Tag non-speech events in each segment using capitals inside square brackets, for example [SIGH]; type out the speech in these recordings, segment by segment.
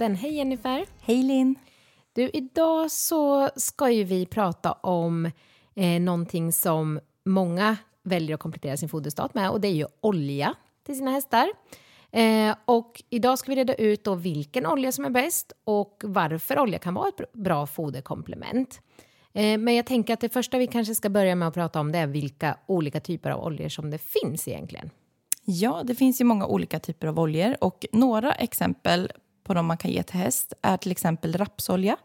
Foderpodden. Hej Jennifer! Hej Linn! Du, idag så ska ju vi prata om eh, någonting som många väljer att komplettera sin foderstat med och det är ju olja till sina hästar. Eh, och idag ska vi reda ut då vilken olja som är bäst och varför olja kan vara ett bra foderkomplement. Eh, men jag tänker att det första vi kanske ska börja med att prata om det är vilka olika typer av oljor som det finns egentligen. Ja, det finns ju många olika typer av oljor och några exempel på de man kan ge till häst är till exempel rapsolja,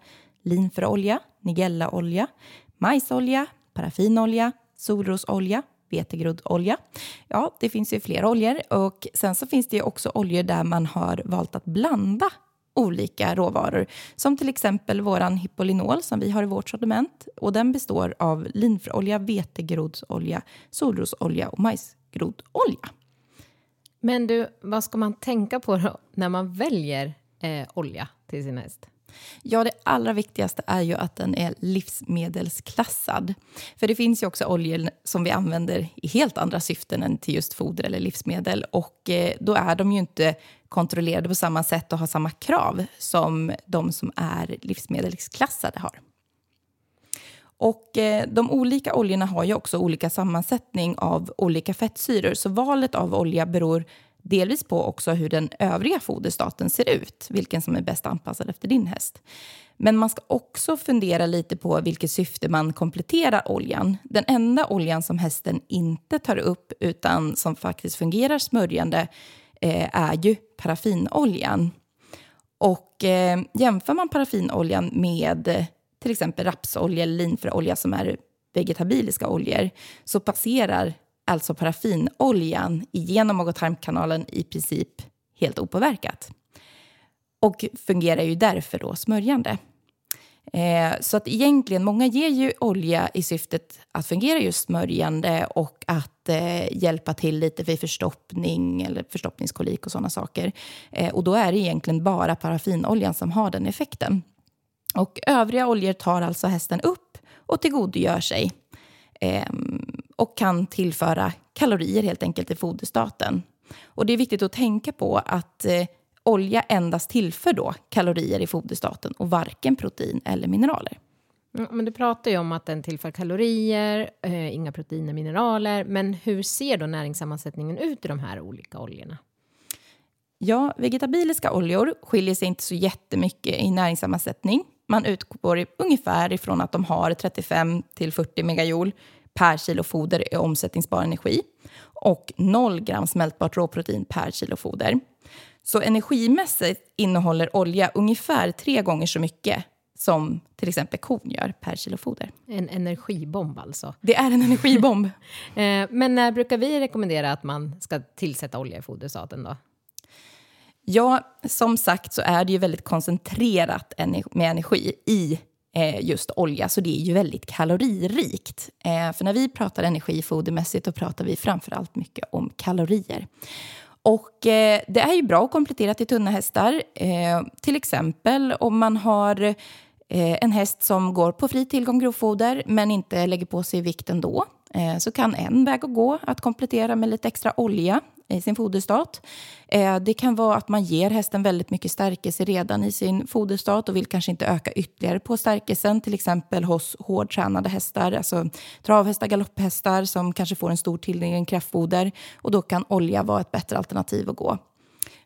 linfröolja, nigellaolja, majsolja, paraffinolja, solrosolja, vetegroddolja. Ja, det finns ju fler oljor och sen så finns det ju också oljor där man har valt att blanda olika råvaror. Som till exempel våran hippolinol som vi har i vårt sortiment. Och den består av linfröolja, vetegroddsolja, solrosolja och majsgroddolja. Men du, vad ska man tänka på då när man väljer eh, olja till sin häst? Ja, det allra viktigaste är ju att den är livsmedelsklassad. För det finns ju också oljor som vi använder i helt andra syften än till just foder eller livsmedel. Och eh, då är de ju inte kontrollerade på samma sätt och har samma krav som de som är livsmedelsklassade har. Och eh, de olika oljorna har ju också olika sammansättning av olika fettsyror. Så valet av olja beror delvis på också hur den övriga foderstaten ser ut, vilken som är bäst anpassad efter din häst. Men man ska också fundera lite på vilket syfte man kompletterar oljan. Den enda oljan som hästen inte tar upp, utan som faktiskt fungerar smörjande, eh, är ju paraffinoljan. Och eh, jämför man paraffinoljan med till exempel rapsolja eller linfröolja som är vegetabiliska oljor så passerar alltså paraffinoljan igenom mag-tarmkanalen i princip helt opåverkat. Och fungerar ju därför då smörjande. Eh, så att egentligen, många ger ju olja i syftet att fungera just smörjande och att eh, hjälpa till lite vid förstoppning eller förstoppningskolik och sådana saker. Eh, och då är det egentligen bara paraffinoljan som har den effekten. Och övriga oljor tar alltså hästen upp och tillgodogör sig eh, och kan tillföra kalorier helt enkelt i foderstaten. Och det är viktigt att tänka på att eh, olja endast tillför då kalorier i foderstaten och varken protein eller mineraler. Men du pratar ju om att den tillför kalorier, eh, inga proteiner, mineraler. Men hur ser då näringssammansättningen ut i de här olika oljorna? Ja, vegetabiliska oljor skiljer sig inte så jättemycket i näringssammansättning. Man utgår ungefär ifrån att de har 35 till 40 megajoule per kilo foder i omsättningsbar energi och 0 gram smältbart råprotein per kilo foder. Så energimässigt innehåller olja ungefär tre gånger så mycket som till exempel kon gör per kilo foder. En energibomb alltså? Det är en energibomb. [LAUGHS] Eh, men när brukar vi rekommendera att man ska tillsätta olja i foderstaten då? Ja, som sagt så är det ju väldigt koncentrerat med energi i Eh, just olja, så det är ju väldigt kaloririkt. Eh, för när vi pratar energi fodermässigt, då pratar vi framför allt mycket om kalorier. Och eh, det är ju bra att komplettera till tunna hästar. Eh, till exempel om man har eh, en häst som går på fri tillgång grovfoder men inte lägger på sig vikt ändå eh, så kan en väg att gå att komplettera med lite extra olja i sin foderstat. Eh, det kan vara att man ger hästen väldigt mycket stärkelse redan i sin foderstat och vill kanske inte öka ytterligare på stärkelsen, till exempel hos hårdtränade hästar, alltså travhästar, galopphästar som kanske får en stor tilldelning kraftfoder och då kan olja vara ett bättre alternativ att gå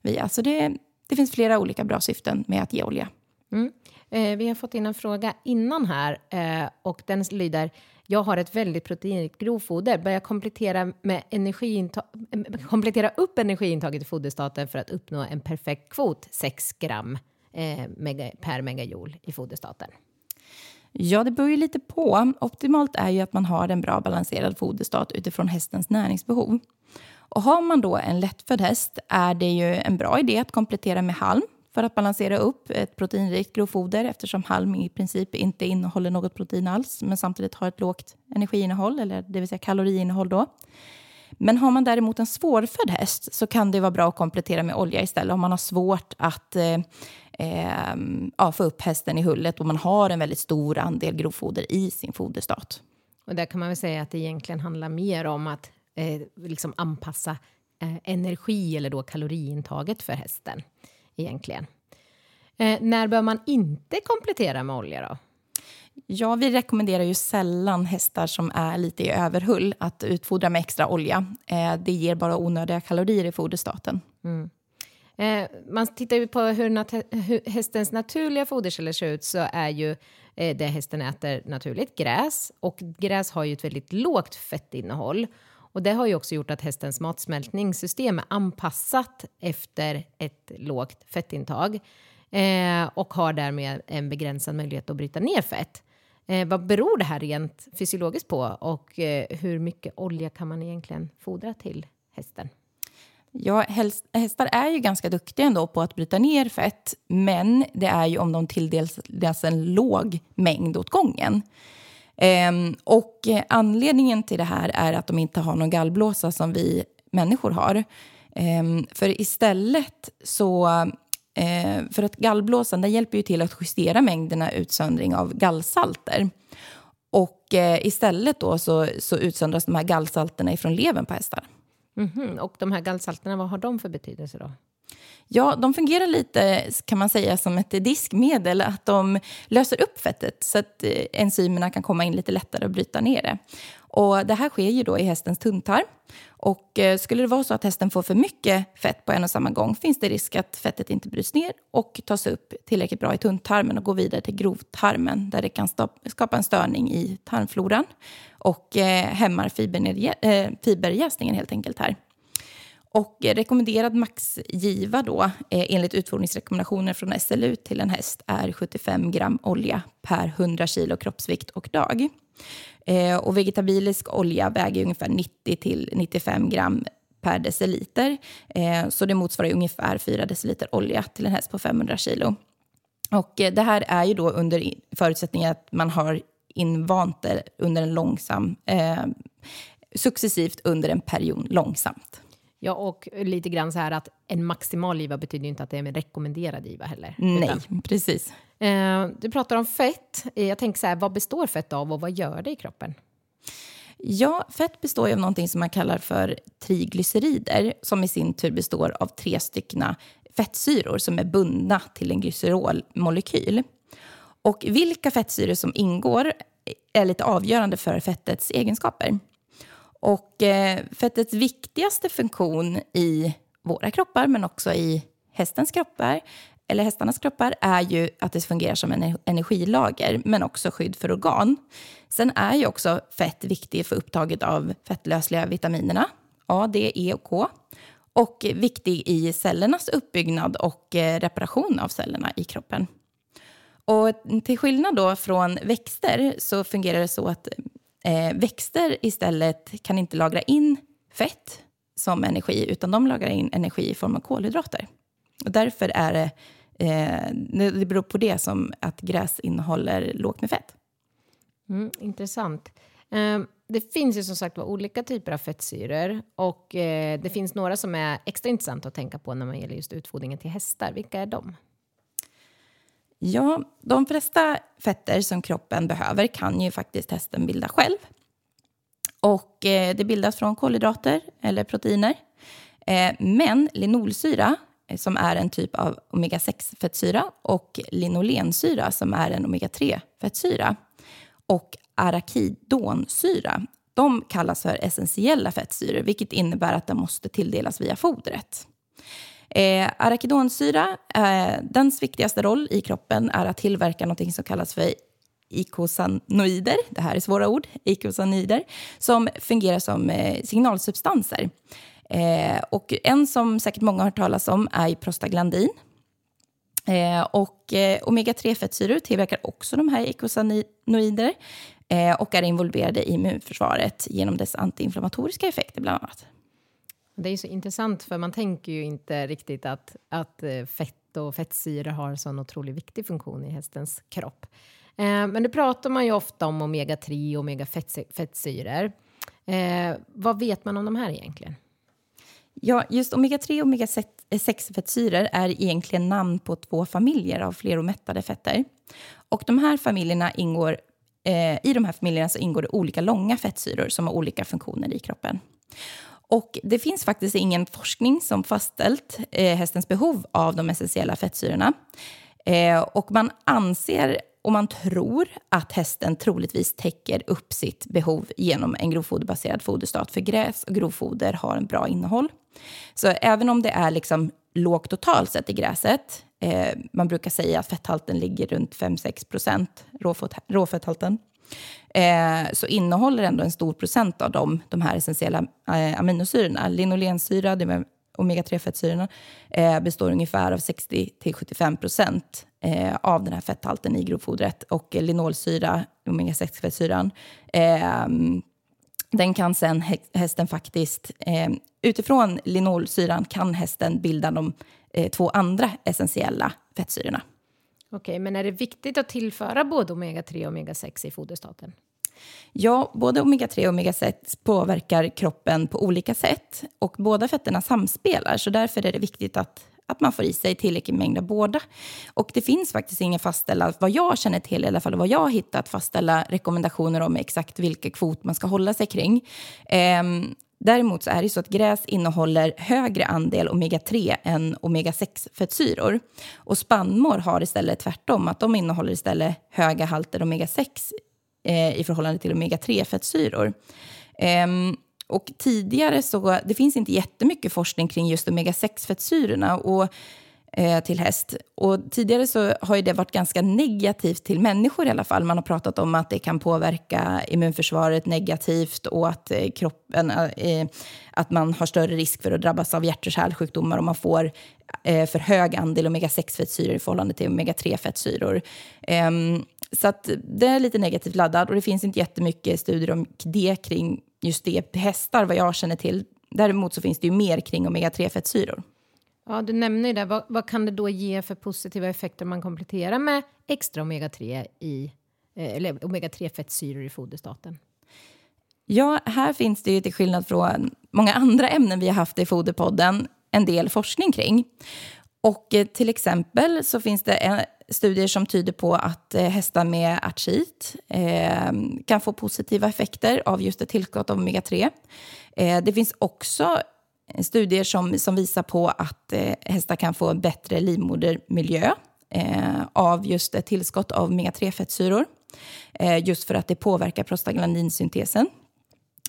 via. Så det, det finns flera olika bra syften med att ge olja. Mm. Eh, vi har fått in en fråga innan här eh, och den lyder jag har ett väldigt proteinrikt grovfoder, börja komplettera, med eh, komplettera upp energiintaget i foderstaten för att uppnå en perfekt kvot, 6 gram eh, mega, per megajoule i foderstaten. Ja, det beror ju lite på. Optimalt är ju att man har en bra balanserad foderstat utifrån hästens näringsbehov. Och har man då en lättfödd häst är det ju en bra idé att komplettera med halm för att balansera upp ett proteinrikt grovfoder eftersom halm i princip inte innehåller något protein alls men samtidigt har ett lågt energiinnehåll, eller det vill säga kaloriinnehåll. Då. Men har man däremot en svårfödd häst så kan det vara bra att komplettera med olja istället om man har svårt att eh, eh, ja, få upp hästen i hullet och man har en väldigt stor andel grovfoder i sin foderstat. Och där kan man väl säga att det egentligen handlar mer om att eh, liksom anpassa eh, energi eller då kaloriintaget för hästen egentligen. Eh, när bör man inte komplettera med olja då? Ja, vi rekommenderar ju sällan hästar som är lite i överhull att utfodra med extra olja. Eh, det ger bara onödiga kalorier i foderstaten. Mm. Eh, man tittar ju på hur, nat hur, hästens naturliga foderkällor ser ut så är ju eh, det hästen äter naturligt gräs och gräs har ju ett väldigt lågt fettinnehåll. Och det har ju också gjort att hästens matsmältningssystem är anpassat efter ett lågt fettintag eh, och har därmed en begränsad möjlighet att bryta ner fett. Eh, vad beror det här rent fysiologiskt på och eh, hur mycket olja kan man egentligen fodra till hästen? Ja, hästar är ju ganska duktiga ändå på att bryta ner fett men det är ju om de tilldelas en låg mängd åt gången. Ehm, och anledningen till det här är att de inte har någon gallblåsa som vi människor har. Ehm, för istället så eh, för att gallblåsan den hjälper ju till att justera mängderna utsöndring av gallsalter. Och eh, istället då så, så utsöndras de här gallsalterna ifrån levern på hästar. Mm -hmm. Och de här gallsalterna, vad har de för betydelse då? Ja, de fungerar lite kan man säga som ett diskmedel. Att de löser upp fettet så att eh, enzymerna kan komma in lite lättare och bryta ner det. Och det här sker ju då i hästens tunntarm. Och eh, skulle det vara så att hästen får för mycket fett på en och samma gång finns det risk att fettet inte bryts ner och tas upp tillräckligt bra i tunntarmen och går vidare till grovtarmen där det kan skapa en störning i tarmfloran och eh, hämmar eh, fiberjäsningen helt enkelt här. Och rekommenderad maxgiva då, eh, enligt utfodringsrekommendationer från SLU till en häst är 75 gram olja per 100 kilo kroppsvikt och dag. Eh, och vegetabilisk olja väger ungefär 90 till 95 gram per deciliter. Eh, så det motsvarar ungefär 4 deciliter olja till en häst på 500 kilo. Och eh, det här är ju då under förutsättning att man har invant det under en långsam, eh, successivt under en period långsamt. Ja, och lite grann så här att en maximal IVA betyder inte att det är en rekommenderad IVA heller. Nej, utan, precis. Eh, du pratar om fett. Eh, jag tänker så här, vad består fett av och vad gör det i kroppen? Ja, fett består ju av någonting som man kallar för triglycerider som i sin tur består av tre stycken fettsyror som är bundna till en glycerolmolekyl. Och vilka fettsyror som ingår är lite avgörande för fettets egenskaper. Och eh, fettets viktigaste funktion i våra kroppar, men också i hästens kroppar, eller hästarnas kroppar, är ju att det fungerar som en energilager, men också skydd för organ. Sen är ju också fett viktigt för upptaget av fettlösliga vitaminerna, A, D, E och K. Och viktig i cellernas uppbyggnad och eh, reparation av cellerna i kroppen. Och till skillnad då från växter så fungerar det så att Eh, växter istället kan inte lagra in fett som energi, utan de lagrar in energi i form av kolhydrater. Och därför är det, eh, det beror på det som att gräs innehåller lågt med fett. Mm, intressant. Eh, det finns ju som sagt olika typer av fettsyror och eh, det finns några som är extra intressanta att tänka på när man gäller just utfodringen till hästar. Vilka är de? Ja, de flesta fetter som kroppen behöver kan ju faktiskt hästen bilda själv. Och eh, det bildas från kolhydrater eller proteiner. Eh, men linolsyra, eh, som är en typ av omega-6-fettsyra och linolensyra, som är en omega-3-fettsyra och arakidonsyra, de kallas för essentiella fettsyror, vilket innebär att de måste tilldelas via fodret. Eh, arachidonsyra, eh, dens viktigaste roll i kroppen är att tillverka något som kallas för ikosanoider, det här är svåra ord, ikosanoider, som fungerar som eh, signalsubstanser. Eh, och en som säkert många har hört talas om är prostaglandin. Eh, och eh, omega-3-fettsyror tillverkar också de här ikosanoider eh, och är involverade i immunförsvaret genom dess antiinflammatoriska effekter bland annat. Det är så intressant för man tänker ju inte riktigt att, att eh, fett och fettsyror har en sån otroligt viktig funktion i hästens kropp. Eh, men det pratar man ju ofta om omega-3 och omega-fettsyror. Eh, vad vet man om de här egentligen? Ja, just omega-3 och omega-6-fettsyror eh, är egentligen namn på två familjer av fleromättade fetter. Och de här familjerna ingår, eh, I de här familjerna så ingår det olika långa fettsyror som har olika funktioner i kroppen. Och det finns faktiskt ingen forskning som fastställt eh, hästens behov av de essentiella fettsyrorna. Eh, och man anser och man tror att hästen troligtvis täcker upp sitt behov genom en grovfoderbaserad foderstat. För gräs och grovfoder har en bra innehåll. Så även om det är liksom lågt totalt sett i gräset, eh, man brukar säga att fetthalten ligger runt 5-6 procent, råfetthalten, eh, så innehåller ändå en stor procent av dem, de här essentiella eh, aminosyrorna. Linolensyra, det omega-3-fettsyrorna, eh, består ungefär av 60-75 procent eh, av den här fetthalten i grovfodret. Och eh, linolsyra, omega-6-fettsyran, eh, den kan sen hästen faktiskt, eh, utifrån linolsyran kan hästen bilda de eh, två andra essentiella fettsyrorna. Okej, men är det viktigt att tillföra både omega-3 och omega-6 i foderstaten? Ja, både omega-3 och omega-6 påverkar kroppen på olika sätt och båda fetterna samspelar, så därför är det viktigt att, att man får i sig tillräcklig mängd av båda. Och det finns faktiskt inga fastställda, vad jag känner till, i alla fall vad jag har hittat, fastställa rekommendationer om exakt vilken kvot man ska hålla sig kring. Ehm, Däremot så är det så att gräs innehåller högre andel omega-3 än omega-6-fettsyror. Och spannmål har istället tvärtom, att de innehåller istället höga halter omega-6 eh, i förhållande till omega-3-fettsyror. Eh, och tidigare så, det finns inte jättemycket forskning kring just omega-6-fettsyrorna. Och Eh, till häst. Och tidigare så har ju det varit ganska negativt till människor i alla fall. Man har pratat om att det kan påverka immunförsvaret negativt och att eh, kroppen, eh, eh att man har större risk för att drabbas av hjärt och kärlsjukdomar om man får eh, för hög andel omega-6-fettsyror i förhållande till omega-3-fettsyror. Ehm, så att det är lite negativt laddat och det finns inte jättemycket studier om det kring just det hästar vad jag känner till. Däremot så finns det ju mer kring omega-3-fettsyror. Ja, du nämner ju det. Vad, vad, kan det då ge för positiva effekter om man kompletterar med extra omega-3 i eh, eller omega-3-fettsyror i foderstaten? Ja, här finns det ju till skillnad från många andra ämnen vi har haft i Foderpodden en del forskning kring. Och eh, till exempel så finns det eh, studier som tyder på att eh, hästar med artrit eh, kan få positiva effekter av just ett tillskott av omega-3. Eh, det finns också studier som, som visar på att eh, hästar kan få en bättre livmodermiljö eh, av just ett tillskott av omega-3-fettsyror. Eh, just för att det påverkar prostaglandinsyntesen.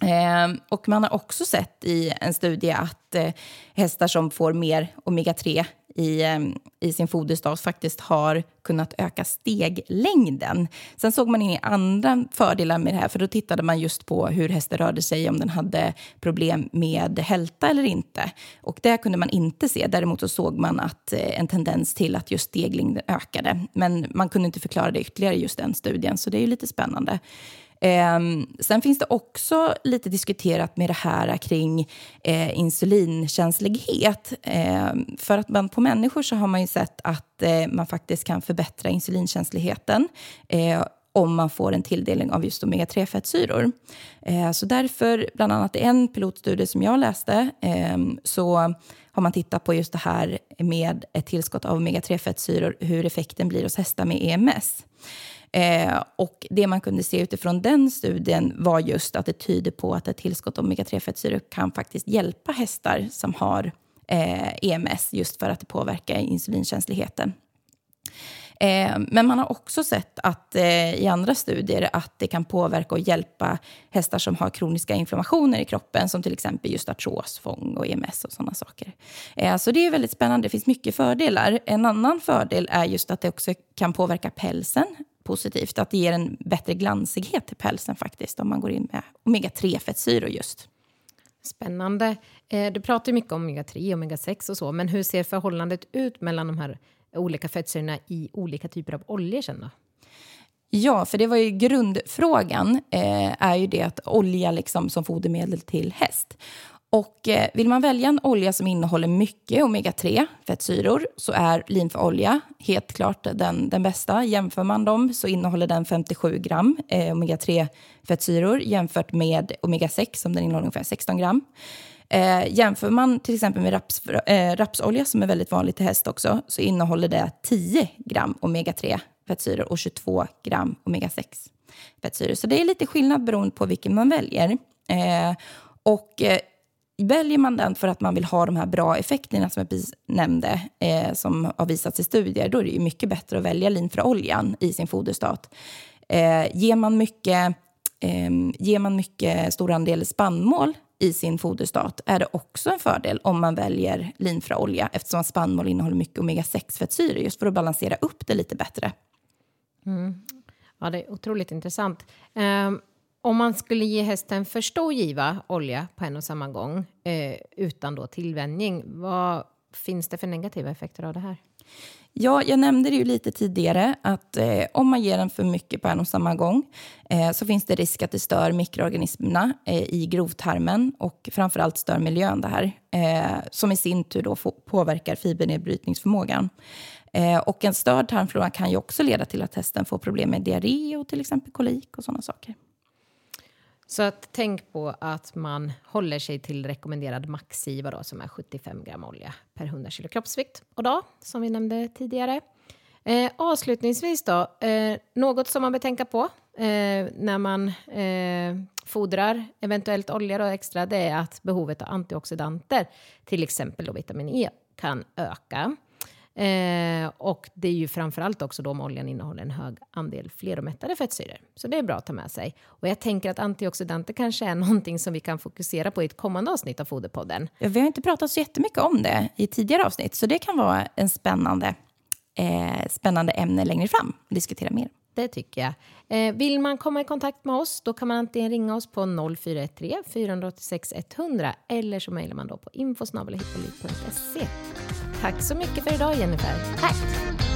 Eh, och man har också sett i en studie att eh, hästar som får mer omega-3 i, eh, i sin foderstat faktiskt har kunnat öka steglängden. Sen såg man inga andra fördelar med det här, för då tittade man just på hur hästen rörde sig, om den hade problem med hälta eller inte. Och det kunde man inte se. Däremot så såg man att eh, en tendens till att just steglängden ökade. Men man kunde inte förklara det ytterligare i just den studien, så det är ju lite spännande. Eh, sen finns det också lite diskuterat med det här kring eh, insulinkänslighet. Eh, för att man, på människor så har man ju sett att eh, man faktiskt kan förbättra insulinkänsligheten eh, om man får en tilldelning av just omega-3-fettsyror. Eh, så därför, bland annat i en pilotstudie som jag läste, ehm, så har man tittat på just det här med ett tillskott av omega-3-fettsyror, hur effekten blir hos hästar med EMS. Eh, och det man kunde se utifrån den studien var just att det tyder på att ett tillskott av omega-3-fettsyror kan faktiskt hjälpa hästar som har eh, EMS just för att det påverkar insulinkänsligheten. Eh, men man har också sett att eh, i andra studier att det kan påverka och hjälpa hästar som har kroniska inflammationer i kroppen, som till exempel just artros, fång och EMS och sådana saker. Eh, så det är väldigt spännande. Det finns mycket fördelar. En annan fördel är just att det också kan påverka pälsen positivt. Att det ger en bättre glansighet till pälsen faktiskt om man går in med omega-3-fettsyror just. Spännande. Eh, du pratar mycket om omega-3 och omega-6 och så, men hur ser förhållandet ut mellan de här olika fettsyrorna i olika typer av oljor sen då? Ja, för det var ju grundfrågan, eh, är ju det att olja liksom som fodermedel till häst. Och eh, vill man välja en olja som innehåller mycket omega-3 fettsyror så är linfolja helt klart den, den bästa. Jämför man dem så innehåller den 57 gram eh, omega-3 fettsyror jämfört med omega-6 som den innehåller ungefär 16 gram. Eh, jämför man till exempel med raps, eh, rapsolja som är väldigt vanligt till häst också så innehåller det 10 gram omega-3 fettsyror och 22 gram omega-6 fettsyror. Så det är lite skillnad beroende på vilken man väljer. Eh, och eh, väljer man den för att man vill ha de här bra effekterna som jag precis nämnde, eh, som har visats i studier, då är det ju mycket bättre att välja linfröoljan i sin foderstat. Eh, ger, man mycket, eh, ger man mycket stor andel spannmål i sin foderstat är det också en fördel om man väljer linfraolja eftersom spannmål innehåller mycket omega-6-fettsyror just för att balansera upp det lite bättre. Mm. Ja, det är otroligt intressant. Um, om man skulle ge hästen för stor giva olja på en och samma gång eh, utan då tillvänjning, vad finns det för negativa effekter av det här? Ja, jag nämnde det ju lite tidigare att eh, om man ger den för mycket på en och samma gång eh, så finns det risk att det stör mikroorganismerna eh, i grovtarmen och framförallt stör miljön det här eh, som i sin tur då påverkar fibernedbrytningsförmågan. Eh, och en störd tarmflora kan ju också leda till att hästen får problem med diarré och till exempel kolik och sådana saker. Så att tänk på att man håller sig till rekommenderad maxiva då, som är 75 gram olja per 100 kilo kroppsvikt och dag, som vi nämnde tidigare. Eh, avslutningsvis då, eh, något som man bör tänka på eh, när man eh, fodrar eventuellt olja då extra, det är att behovet av antioxidanter, till exempel då vitamin E, kan öka. Eh, och det är ju framförallt också då om oljan innehåller en hög andel fleromättade fettsyror. Så det är bra att ta med sig. Och jag tänker att antioxidanter kanske är [LAUGHS] någonting som vi kan fokusera på i ett kommande avsnitt av Foderpodden. Ja, vi har inte pratat så jättemycket om det i tidigare avsnitt, så det kan vara en spännande, eh, spännande ämne längre fram att diskutera mer. Det tycker jag. Eh, vill man komma i kontakt med oss då kan man antingen ringa oss på 0413 486 100 eller så mejlar man då på info Tack så mycket för idag Jennifer. Tack.